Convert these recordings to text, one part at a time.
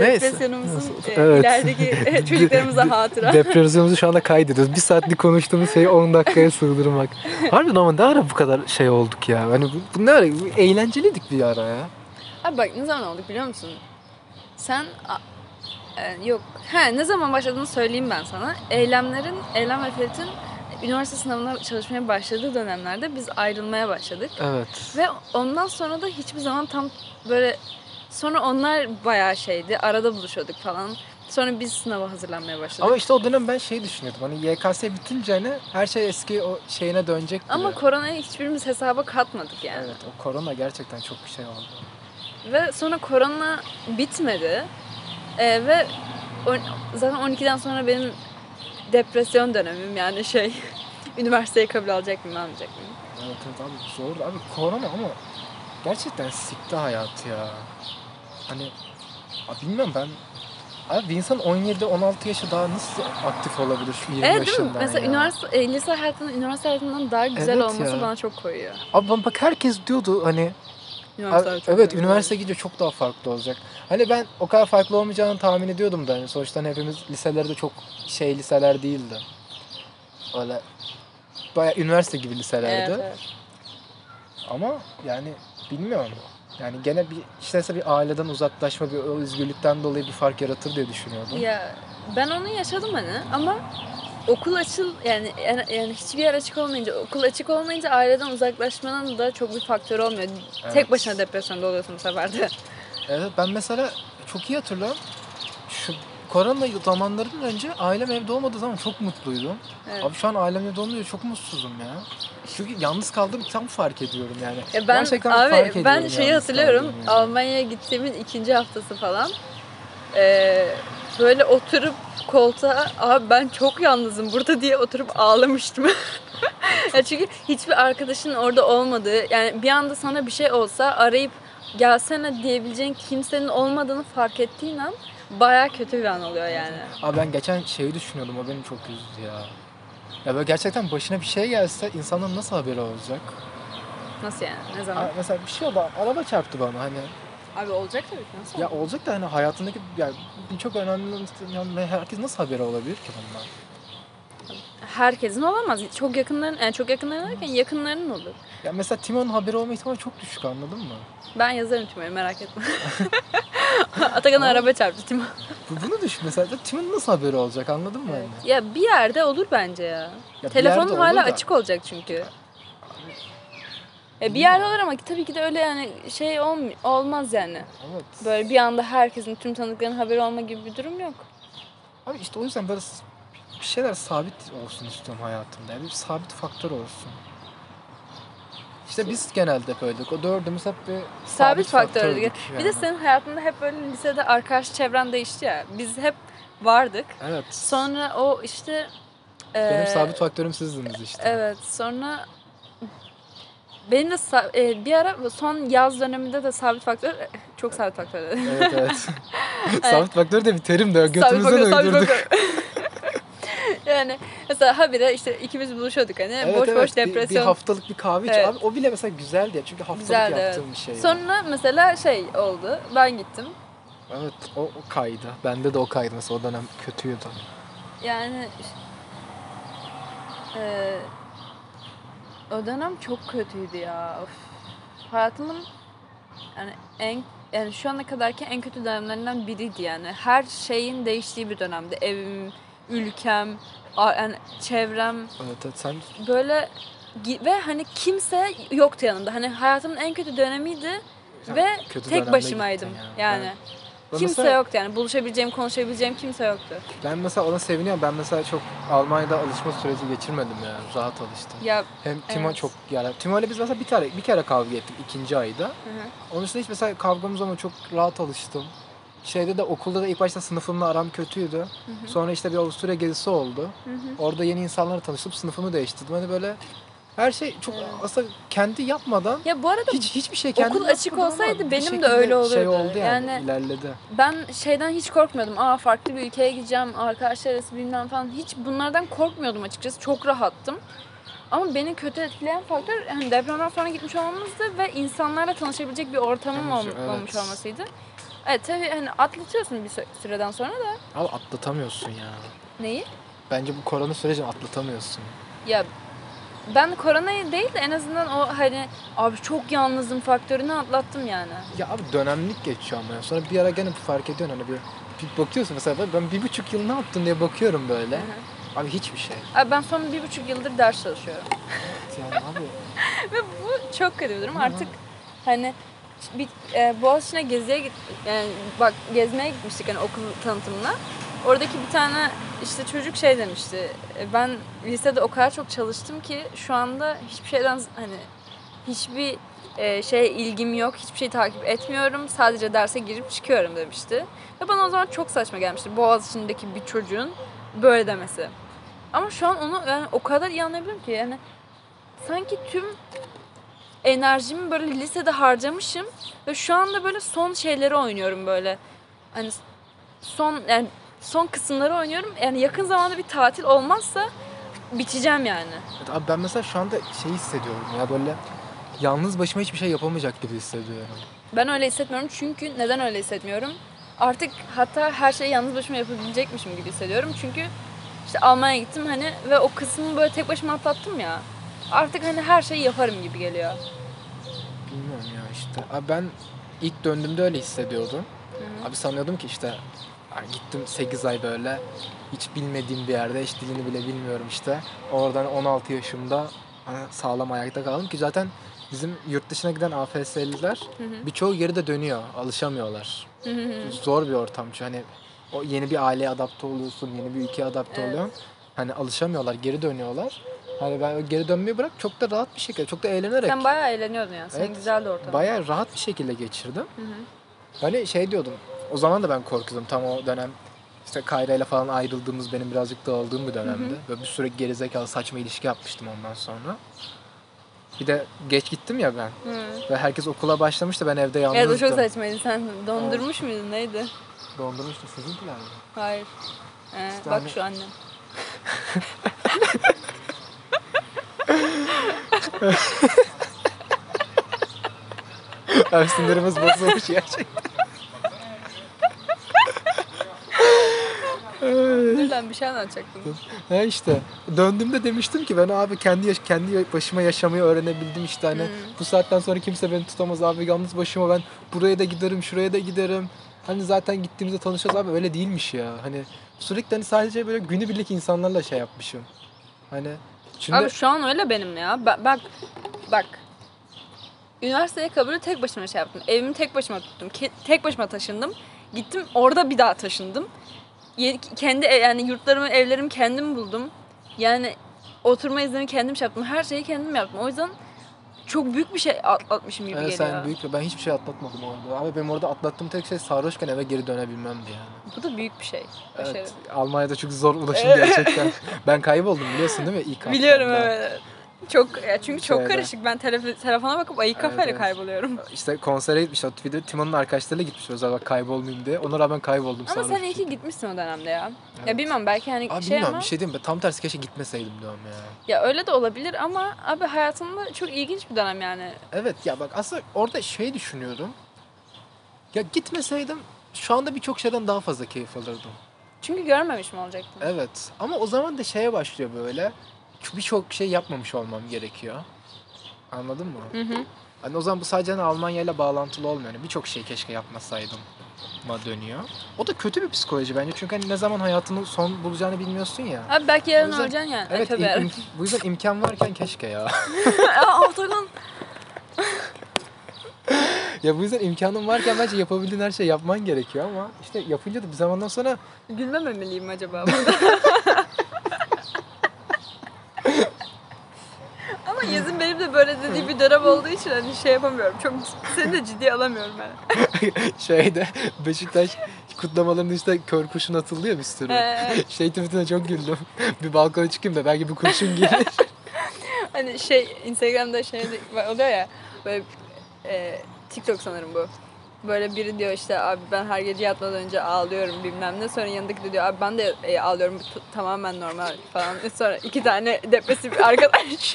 Depresyonumuzun e, Evet. ilerideki çocuklarımıza hatıra. Depresyonumuzu şu anda kaydediyoruz. Bir saatlik konuştuğumuz şeyi 10 dakikaya sığdırmak. Harbiden ama ne ara bu kadar şey olduk ya? Hani bu, ne ara? Eğlenceliydik bir ara ya. Abi bak ne zaman olduk biliyor musun? Sen e, yok. He ne zaman başladığını söyleyeyim ben sana. Eylemlerin, Eylem ve Ferit'in üniversite sınavına çalışmaya başladığı dönemlerde biz ayrılmaya başladık. Evet. Ve ondan sonra da hiçbir zaman tam böyle sonra onlar bayağı şeydi. Arada buluşuyorduk falan. Sonra biz sınava hazırlanmaya başladık. Ama işte o dönem ben şey düşünüyordum. Hani YKS bitince hani her şey eski o şeyine dönecek Ama diye. koronayı hiçbirimiz hesaba katmadık yani. Evet o korona gerçekten çok bir şey oldu. Ve sonra korona bitmedi. Ee, ve on- zaten 12'den sonra benim depresyon dönemim yani şey üniversiteye kabul alacak mıyım almayacak mıyım? Evet evet abi zor. Abi korona ama gerçekten sikti hayatı ya. Hani abi bilmiyorum ben Abi bir insan 17-16 yaşı daha nasıl aktif olabilir şu 20 Evet yaşından Mesela ya? üniversite, e, lise hayatının üniversite hayatından daha güzel Evet olması ya. bana çok koyuyor. Abi bak- herkes diyordu hani Üniversite Abi, evet üniversite gidince çok daha farklı olacak. Hani ben o kadar farklı olmayacağını tahmin ediyordum da hani sonuçta hani hepimiz liselerde çok şey liseler değildi. Öyle bayağı üniversite gibi liselerdi. Evet, evet. Ama yani bilmiyorum. Yani gene bir işte mesela bir aileden uzaklaşma, bir o özgürlükten dolayı bir fark yaratır diye düşünüyordum. Ya ben onu yaşadım hani ama okul açıl yani, yani yani hiçbir yer açık olmayınca okul açık olmayınca aileden uzaklaşmanın da çok bir faktörü olmuyor. Evet. Tek başına depresyonda oluyorsun bu sefer de. Evet ben mesela çok iyi hatırlıyorum. Korona zamanlarından önce ailem evde olmadığı zaman çok mutluydum. Evet. Abi şu an ailem evde olunca çok mutsuzum ya. Çünkü yalnız kaldım tam fark ediyorum yani. Ya ben Gerçekten fark abi ediyorum ben şeyi hatırlıyorum. yani. Almanya'ya gittiğimin ikinci haftası falan. Ee, böyle oturup koltuğa abi ben çok yalnızım burada diye oturup ağlamıştım. ya çünkü hiçbir arkadaşın orada olmadığı yani bir anda sana bir şey olsa arayıp gelsene diyebileceğin kimsenin olmadığını fark ettiğin an baya kötü bir an oluyor yani. Abi ben geçen şeyi düşünüyordum o beni çok üzdü ya. Ya böyle gerçekten başına bir şey gelse insanların nasıl haberi olacak? Nasıl yani? Ne zaman? Ha, mesela bir şey oldu araba çarptı bana hani. Abi olacak tabii ki. Nasıl Ya olacak? olacak da hani hayatındaki yani çok önemli yani herkes nasıl haberi olabilir ki bundan? Herkesin olamaz. Çok yakınların, yani çok yakınların derken yakınlarının olur. Ya mesela Timon'un haberi olma ihtimali çok düşük anladın mı? Ben yazarım Timo'ya merak etme. Atakan'a araba çarptı Timo. Bu- Bunu düşün mesela Timon'un nasıl haberi olacak anladın mı? Evet. Ya bir yerde olur bence ya. Ya Telefonun hala da- açık olacak çünkü. E bir yerde olur ama tabii ki de öyle yani şey olm- olmaz yani. Evet. Böyle bir anda herkesin tüm tanıdıklarının haberi olma gibi bir durum yok. Abi işte o yüzden böyle bir şeyler sabit olsun istiyorum hayatımda. Yani bir sabit faktör olsun. İşte biz genelde hep öyledik. O dördümüz hep bir Sabit, faktördük. faktördük Bir de yani. senin hayatında hep böyle lisede arkadaş çevren değişti ya. Biz hep vardık. Evet. Sonra o işte Benim e, sabit faktörüm sizdiniz işte. Evet sonra benim de e, bir ara son yaz döneminde de sabit faktör çok sabit faktör dedi. Evet evet. sabit faktör de bir terim de Sabit götümüzden sabit uydurduk. Yani mesela habire işte ikimiz buluşuyorduk hani Evet, boş evet. boş Bir- depresyon. Bir, haftalık bir kahve iç. Evet. Abi o bile mesela güzeldi ya. Çünkü haftalık Güzeldi, evet. yaptığım bir şey. Sonra mesela şey oldu. Ben gittim. Evet o, o kaydı. Bende de o kaydı mesela o dönem kötüydü. Yani e, o dönem çok kötüydü ya. Of. Hayatımın yani en yani şu ana kadarki en kötü dönemlerinden biriydi yani. Her şeyin değiştiği bir dönemdi. Evim, ülkem, yani çevrem Evet, evet sen böyle ve hani kimse yoktu yanımda. Hani hayatımın en kötü dönemiydi ve kötü tek başımaydım gittin yani. Ben Kimse mesela- yoktu yani buluşabileceğim, konuşabileceğim kimse yoktu. Ben mesela ona seviniyorum. Ben mesela çok Almanya'da alışma süreci geçirmedim yani. Rahat alıştım. Ya Hem Timo Evet. çok yani Timo ile biz mesela bir tane bir kere kavga ettik ikinci ayda. hı hı. Onun dışında hiç mesela kavgamız ama çok rahat alıştım. Şeyde de okulda da ilk başta sınıfımla aram kötüydü. Sonra işte bir Avusturya gezisi oldu. Hı hı. Orada yeni insanlarla tanışıp sınıfımı değiştirdim. Hani böyle her şey çok Evet. aslında kendi yapmadan Ya bu arada hiç hiçbir şey kendi Okul açık olsaydı benim de öyle olurdu. Şey oldu yani, Yani- ilerledi. ben şeyden hiç korkmuyordum. Aa farklı bir ülkeye gideceğim, arkadaşlar arası bilmem falan. Hiç bunlardan korkmuyordum açıkçası. Çok rahattım. Ama beni kötü etkileyen faktör hani depremden sonra gitmiş olmamızdı ve insanlarla tanışabilecek bir ortamım ol- Tanış- evet. olmuş olmasıydı. Evet tabii hani atlatıyorsun bir sü- süreden sonra da. Abi atlatamıyorsun ya. Neyi? Bence bu korona sürecini atlatamıyorsun. Ya ben koronayı değil de en azından o hani abi çok yalnızım faktörünü atlattım yani. Ya abi dönemlik geçiyor ama ya. Sonra bir ara gene fark ediyorsun hani bir, bir bakıyorsun mesela ben- bir buçuk yıl ne yaptın diye bakıyorum böyle. Hı hı. Abi hiçbir şey. Abi ben son bir buçuk yıldır ders çalışıyorum. Yani abi Ve bu çok kötü bir durum. Artık hani bir e, Boğaziçi'ne geziye git yani bak gezmeye gitmiştik hani okul tanıtımına. Oradaki bir tane işte çocuk şey demişti. e, Ben lisede o kadar çok çalıştım ki şu anda hiçbir şeyden hani hiçbir e, şeye ilgim yok. Hiçbir şey takip etmiyorum. Sadece derse girip çıkıyorum demişti. Ve bana o zaman çok saçma gelmişti. Boğaziçi'ndeki bir çocuğun böyle demesi. Ama şu an onu yani o kadar iyi anlayabiliyorum ki yani sanki tüm enerjimi böyle lisede harcamışım ve şu anda böyle son şeyleri oynuyorum böyle. Hani son yani son kısımları oynuyorum. Yani yakın zamanda bir tatil olmazsa biteceğim yani. Evet abi ben mesela şu anda şey hissediyorum ya böyle yalnız başıma hiçbir şey yapamayacak gibi hissediyorum. Ben öyle hissetmiyorum çünkü neden öyle hissetmiyorum? Artık hatta her şeyi yalnız başıma yapabilecekmişim gibi hissediyorum. Çünkü işte Almanya'ya gittim hani ve o kısmı böyle tek başıma atlattım ya. Artık hani her şeyi yaparım gibi geliyor. Bilmiyorum ya işte. Abi ben ilk döndüğümde öyle hissediyordum. Abi sanıyordum ki işte gittim 8 ay böyle hiç bilmediğim bir yerde hiç dilini bile bilmiyorum işte. Oradan 16 yaşımda sağlam ayakta kaldım ki zaten bizim yurt dışına giden AFS'liler birçoğu geri de dönüyor. Alışamıyorlar. Hı hı. Zor bir ortam çünkü hani o yeni bir aileye adapte oluyorsun, yeni bir ülkeye adapte Evet. oluyorsun. Hani alışamıyorlar, geri dönüyorlar. Hani ben geri dönmeyi bırak çok da rahat bir şekilde, çok da eğlenerek, Sen bayağı eğleniyordun yani. Senin Evet. güzeldi ortam. bayağı rahat bir şekilde geçirdim. Hı hı. Hani şey diyordum. O zaman da ben korkuyordum. Tam o dönem işte Kayra ile falan ayrıldığımız benim birazcık dağıldığım bir dönemdi. Ve bir süre gerizekalı saçma ilişki yapmıştım ondan sonra. Bir de geç gittim ya ben. Hı. Ve herkes okula başlamıştı. Ben evde Evet o yalnızdım. çok saçmaydı. Sen dondurmuş muydun? Neydi? Dondurmuştu. Sizinkiler mi? Hayır. Ee, İşte bak hani- şu annem. Abi sinirimiz bozulmuş gerçekten. Dur lan bir şey anlatacaktım. ha işte döndüğümde demiştim ki ben abi kendi yaş- kendi başıma yaşamayı öğrenebildim işte hani Hmm. bu saatten sonra kimse beni tutamaz abi yalnız başıma ben buraya da giderim şuraya da giderim. Hani zaten gittiğimizde tanışacağız abi öyle değilmiş ya. Hani sürekli hani sadece böyle günübirlik insanlarla şey yapmışım. Hani şimdi Abi şu an öyle benim ya. Ba- Bak bak. Üniversiteye kabulü tek başıma şey yaptım. Evimi tek başıma tuttum. Ke- tek başıma taşındım. Gittim orada bir daha taşındım. Ye- kendi ev- yani yurtlarımı, evlerimi kendim buldum. Yani oturma iznini kendim şey yaptım. Her şeyi kendim yaptım. O yüzden çok büyük bir şey atlatmışım gibi Evet, geliyor. sen büyük ben hiçbir şey atlatmadım orada. Abi benim orada atlattığım tek şey sarhoşken eve geri dönebilmemdi yani. Bu da büyük bir şey. Başarı. Evet, Almanya'da çok zor ulaşım gerçekten. ben kayboldum biliyorsun değil mi ilk Biliyorum evet. Çok ya çünkü çok Şeyde. karışık. Ben telef- telefona bakıp ayı kafayla evet. kayboluyorum. İşte konsere gitmiş. Bir de Timon'un arkadaşlarıyla gitmiş özel bak kaybolmayayım diye. Ona rağmen kayboldum Ama sen iyi ki gitmişsin o dönemde ya. Evet. Ya bilmem belki hani Abi şey bilmiyorum ama bir şey diyeyim mi? Tam tersi keşke gitmeseydim diyorum ya. ya öyle de olabilir ama abi hayatımda çok ilginç bir dönem yani. Evet ya bak aslında orada şey düşünüyorum. Ya gitmeseydim şu anda birçok şeyden daha fazla keyif alırdım. Çünkü görmemiş mi olacaktın? Evet ama o zaman da şeye başlıyor böyle. Birçok şey yapmamış olmam gerekiyor. Anladın mı? Hı hı. Hani o zaman bu sadece hani Almanya ile bağlantılı olmuyor. Yani Birçok şey keşke yapmasaydım ma dönüyor. O da kötü bir psikoloji bence. Çünkü hani ne zaman hayatının son bulacağını bilmiyorsun ya. Abi belki yarın yüzden- öleceksin yani. Evet, im- im- bu yüzden imkan varken keşke ya. Aa, Atakan. ya bu yüzden imkanın varken bence yapabildiğin her şeyi yapman gerekiyor ama işte yapınca da bir zamandan sonra Gülmememeliyim acaba burada? Ama yazın benim de böyle dediği bir dönem olduğu için hani şey yapamıyorum. Çok seni de ciddiye alamıyorum ben. şeyde Beşiktaş kutlamalarında işte kör kurşun atıldı ya bir sürü. Ee. şey tweetine çok güldüm. bir balkona çıkayım da belki bir kurşun gelir. Hani şey Instagram'da şey oluyor ya böyle e, TikTok sanırım bu. Böyle biri diyor işte abi ben her gece yatmadan önce ağlıyorum bilmem ne. Sonra yanındaki de diyor abi ben de e, ağlıyorum bu tamamen normal falan. Sonra iki tane depresif arkadaş.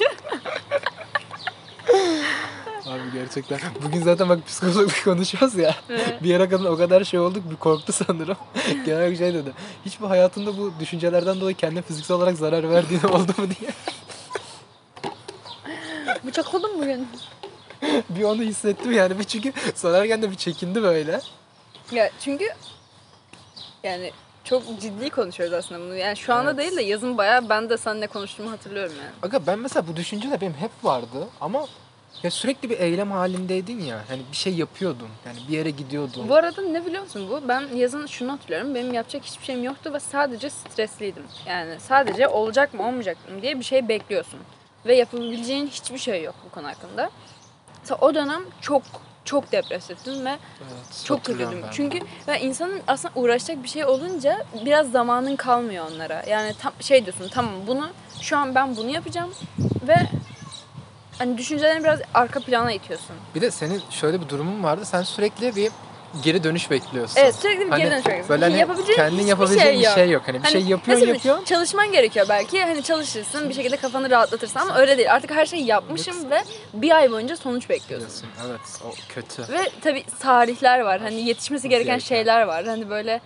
Abi gerçekten. Bugün zaten bak psikolojik konuşuyoruz ya. Evet. bir yere kadar o kadar şey olduk bir korktu sanırım. Genel bir şey dedi. Hiç bu hayatında bu düşüncelerden dolayı kendine fiziksel olarak zarar verdiğin oldu mu diye. Bıçak oldum bugün. bir onu hissettim yani. Bir çünkü sorarken de bir çekindi böyle. Ya çünkü yani çok ciddi konuşuyoruz aslında bunu. Yani şu anda Evet. değil de yazın bayağı ben de seninle konuştuğumu hatırlıyorum yani. Aga ben mesela bu düşünce de benim hep vardı ama ya sürekli bir eylem halindeydin ya. Yani bir şey yapıyordun. Yani bir yere gidiyordun. Bu arada ne biliyor musun bu? Ben yazın şunu hatırlıyorum. Benim yapacak hiçbir şeyim yoktu ve sadece stresliydim. Yani sadece olacak mı olmayacak mı diye bir şey bekliyorsun. Ve yapabileceğin hiçbir şey yok bu konu hakkında. Mesela o dönem çok çok depresiftim ve Evet, çok kötüydüm. ben. Çünkü ve insanın aslında uğraşacak bir şey olunca biraz zamanın kalmıyor onlara. Yani tam şey diyorsun tamam bunu şu an ben bunu yapacağım ve hani düşüncelerini biraz arka plana itiyorsun. Bir de senin şöyle bir durumun vardı. Sen sürekli bir geri dönüş bekliyorsun. Evet sürekli bir Hani geri dönüş bekliyorsun. Böyle hani Yapabileceğin kendin yapabileceğin şey bir şey yok. Hani bir Hani şey yapıyorsun nasıl yapıyorsun. Çalışman gerekiyor belki. Hani çalışırsın bir şekilde kafanı rahatlatırsın ama öyle değil. Artık her şeyi yapmışım ve bir ay boyunca sonuç bekliyorsun. Evet o kötü. Ve tabii tarihler var. Hani yetişmesi gereken şeyler var. Hani böyle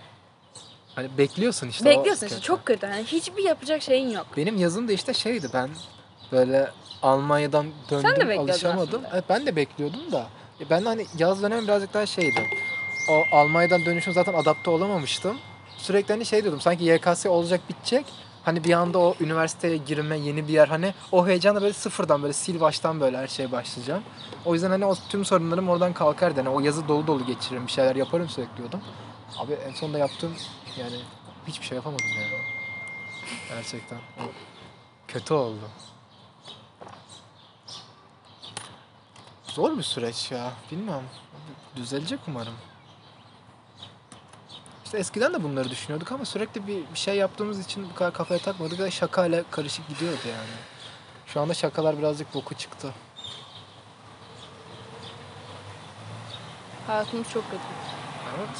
Hani bekliyorsun işte. o bekliyorsun işte kötü. çok kötü. Hani hiçbir yapacak şeyin yok. Benim yazım da işte şeydi ben böyle Almanya'dan döndüm Sen de bekliyordun alışamadım. aslında. Evet ben de bekliyordum da. E, Ben de hani yaz dönemi birazcık daha şeydi. O Almanya'dan dönüşüm zaten adapte olamamıştım. Sürekli hani şey diyordum sanki YKS olacak bitecek. Hani bir anda o üniversiteye girme, yeni bir yer hani o heyecanla böyle sıfırdan böyle sil baştan böyle her şeye başlayacağım. O yüzden hani o tüm sorunlarım oradan kalkardı. Hani o yazı dolu dolu geçiririm, bir şeyler yaparım sürekli diyordum. Abi en sonunda yaptığım yani hiçbir şey yapamadım yani. Gerçekten. Kötü oldu. Zor bir süreç ya. Bilmiyorum. Düzelecek umarım. İşte eskiden de bunları düşünüyorduk ama sürekli bir, bir şey yaptığımız için bu kadar kafaya takmadık ve şakayla karışık gidiyordu yani. Şu anda şakalar birazcık boku çıktı. Hayatımız çok kötü. Evet.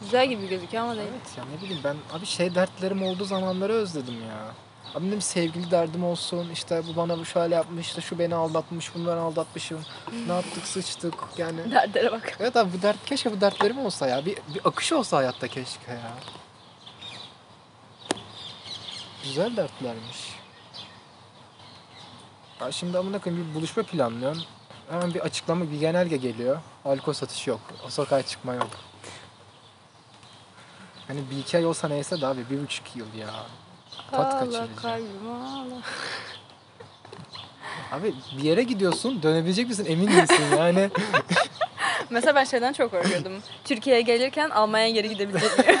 Güzel gibi gözüküyor ama değil. Evet ya ne bileyim ben abi şey dertlerim olduğu zamanları özledim ya. Bir sevgili derdim olsun işte bu bana bu şöyle yapmış işte şu beni aldatmış bunu ben aldatmışım. Ne yaptık sıçtık yani. Dertlere bak. Evet abi bu dert keşke bu dertlerim olsa ya. Bir, bir akış olsa hayatta keşke ya. Güzel dertlermiş. Ya şimdi amına koyayım bir buluşma planlıyorsun. Hemen bir açıklama, bir genelge geliyor. Alkol satışı yok. O sokağa çıkma yok. Hani bir iki ay olsa neyse de abi bir buçuk yıl ya. Tat ağla. Abi bir yere gidiyorsun dönebilecek misin emin değilsin yani. Mesela ben şeyden çok korkuyordum. Türkiye'ye gelirken Almanya'ya geri gidebilecek miyim?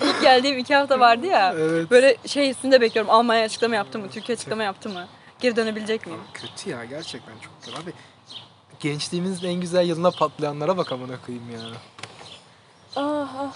İlk geldiğim iki hafta vardı ya. evet. Böyle şey üstünde bekliyorum. Almanya açıklama yaptı mı? Türkiye açıklama yaptı mı? Geri dönebilecek miyim? Kötü ya gerçekten çok kötü abi. Gençliğimizin en güzel yılına patlayanlara bak amına koyayım ya. Ah ah.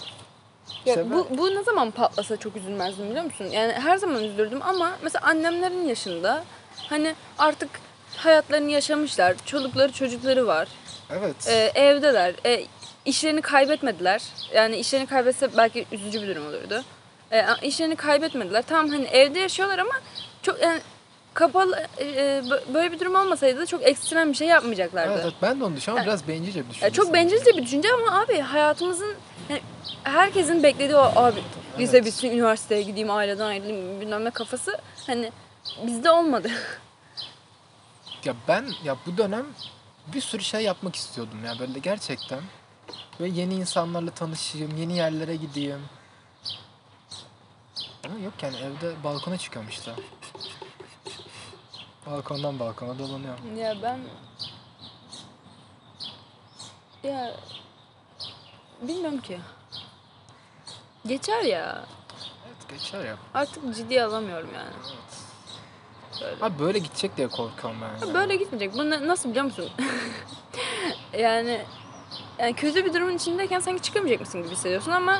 Ya İşte bu, bu ne zaman patlasa çok üzülmezdim biliyor musun? Yani her zaman üzülürdüm ama mesela annemlerin yaşında hani artık hayatlarını yaşamışlar. Çolukları çocukları var. Evet. Ee, evdeler. E, işlerini kaybetmediler. Yani işlerini kaybetse belki üzücü bir durum olurdu. E, işlerini kaybetmediler. Tamam hani evde yaşıyorlar ama çok yani kapalı e, e, bö- böyle bir durum olmasaydı da çok ekstrem bir şey yapmayacaklardı. Evet, evet ben de onu düşünüyorum ama Yani- biraz bencilce bir Ya düşünce. çok bencilce bir düşünce ama abi hayatımızın yani herkesin beklediği o abi lise Evet. bitsin üniversiteye gideyim aileden ayrılayım bilmem ne kafası hani bizde olmadı. Ya ben ya bu dönem bir sürü şey yapmak istiyordum ya böyle gerçekten. Böyle yeni insanlarla tanışayım, yeni yerlere gideyim. Ama yok yani evde balkona çıkıyorum işte. Balkondan balkona dolanıyorum. ya ben ya bilmiyorum ki. Geçer ya. Evet geçer ya. Artık ciddiye alamıyorum yani. Evet. Böyle. Abi böyle gidecek diye korkuyorum ben. ya. Böyle gitmeyecek. Bu ne- nasıl biliyor musun? yani yani kötü bir durumun içindeyken sanki çıkamayacakmışsın gibi hissediyorsun ama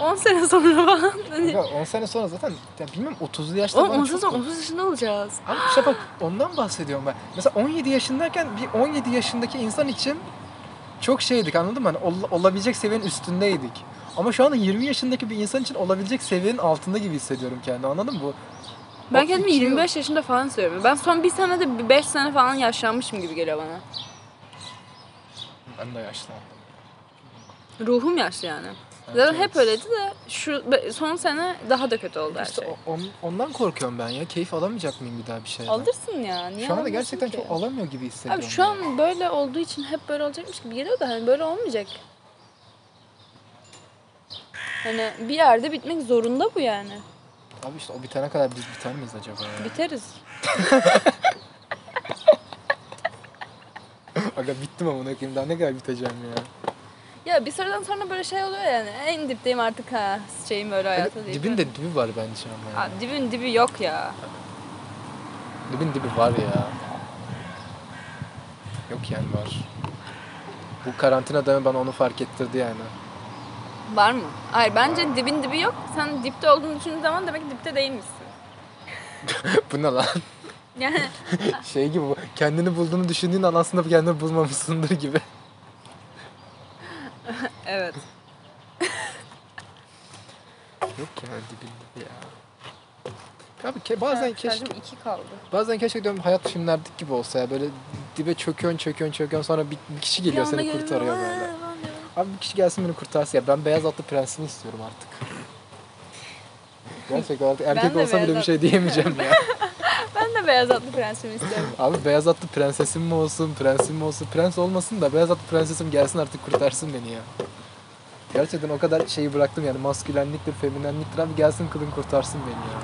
10 sene sonra falan hani Ya 10 sene sonra zaten ya bilmiyorum 30'lu yaşta 10, bana 10 çok sene sonra kork- 30 yaşında olacağız. Abi işte bak ondan bahsediyorum ben. Mesela 17 yaşındayken bir 17 yaşındaki insan için çok şeydik anladın mı? Hani ol- olabilecek seviyenin üstündeydik. Ama şu anda 20 yaşındaki bir insan için olabilecek seviyenin altında gibi hissediyorum kendimi anladın mı? Bu Ben kendimi iki yıl- 25 yaşında falan hissediyorum. Ben son bir senede 5 sene falan yaşlanmışım gibi geliyor bana. Ben de yaşlandım. Ruhum yaşlı yani. Evet, Zaten hep evet. öyleydi de şu son sene daha da kötü oldu her İşte şey. on- ondan korkuyorum ben ya. Keyif alamayacak mıyım bir daha bir şeyden? Alırsın ya. Niye Şu anda gerçekten ki? çok alamıyor gibi hissediyorum. Abi şu ya. an böyle olduğu için hep böyle olacakmış gibi geliyor da hani böyle olmayacak. Hani bir yerde bitmek zorunda bu yani. Abi işte o bitene kadar biz biter miyiz acaba ya? Biteriz. Aga bittim ama ne daha ne kadar biteceğim ya. Ya bir süreden sonra böyle şey oluyor yani. En dipteyim artık ha. Şeyim böyle hayata değil. dibin de dibi var bence ama ya. Aa, dibin dibi yok ya. Dibin dibi var ya. Yok yani var. Bu karantina dönemi bana onu fark ettirdi yani. Var mı? Hayır bence dibin dibi yok. Sen dipte olduğunu düşündüğün zaman demek ki dipte değilmişsin. Bu ne lan? Yani Şey gibi bu. Kendini bulduğunu düşündüğün an aslında kendini bulmamışsındır gibi. Evet. Yok yani dibin dibi ya. Abi ke- bazen Ha, keşke iki kaldı. bazen keşke diyorum hayat filmlerdeki gibi olsa ya böyle dibe çöküyorsun çöküyorsun çöküyorsun sonra bir, bir kişi geliyor Bir seni kurtarıyor "Aa!" böyle. diyor. Abi bir kişi gelsin beni kurtarsın ya ben beyaz atlı prensini istiyorum artık. Gerçekten artık erkek de olsa bile bir şey diyemeyeceğim ya. Ben de beyaz atlı prensimi istiyorum. Abi beyaz atlı prensesim mi olsun, prensim mi olsun, prens olmasın da beyaz atlı prensesim gelsin artık kurtarsın beni ya. Gerçekten o kadar şeyi bıraktım yani maskülenliktir, feminenliktir abi gelsin kadın kurtarsın beni ya.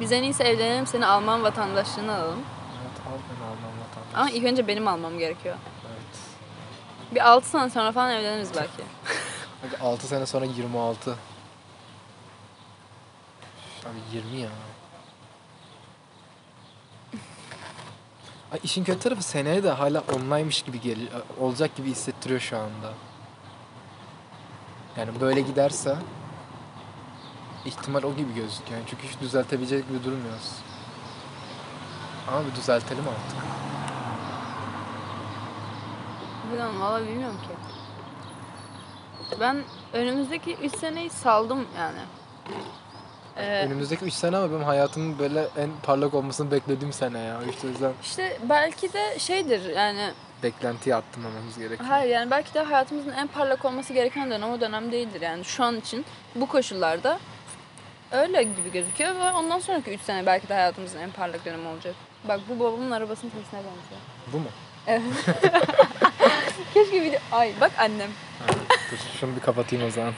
Biz en iyisi evlenelim seni Alman vatandaşlığını alalım. Evet al beni Alman vatandaş. Ama ilk önce benim almam gerekiyor. Evet. Bir 6 sene sonra falan evleniriz belki. Abi 6 sene sonra 26. Abi 20 ya. Ay işin kötü tarafı seneye de hala online'mış gibi geliyor. Olacak gibi hissettiriyor şu anda. Yani böyle giderse ihtimal o gibi gözüküyor. Yani çünkü hiç düzeltebilecek gibi durmuyoruz. Ama bir düzeltelim artık. Bilmiyorum valla bilmiyorum ki. Ben önümüzdeki 3 seneyi saldım yani. Ee, Önümüzdeki 3 sene ama benim hayatımın böyle en parlak olmasını beklediğim sene ya. İşte o yüzden işte belki de şeydir yani beklentiye attırmamamız gerekiyor. hayır yani belki de hayatımızın en parlak olması gereken dönem o dönem değildir yani şu an için bu koşullarda öyle gibi gözüküyor ve ondan sonraki 3 sene belki de hayatımızın en parlak dönemi olacak. Bak bu babamın arabasının sesine benziyor. Bu mu? Keşke video... Ay bak annem. Dur şunu bir kapatayım o zaman.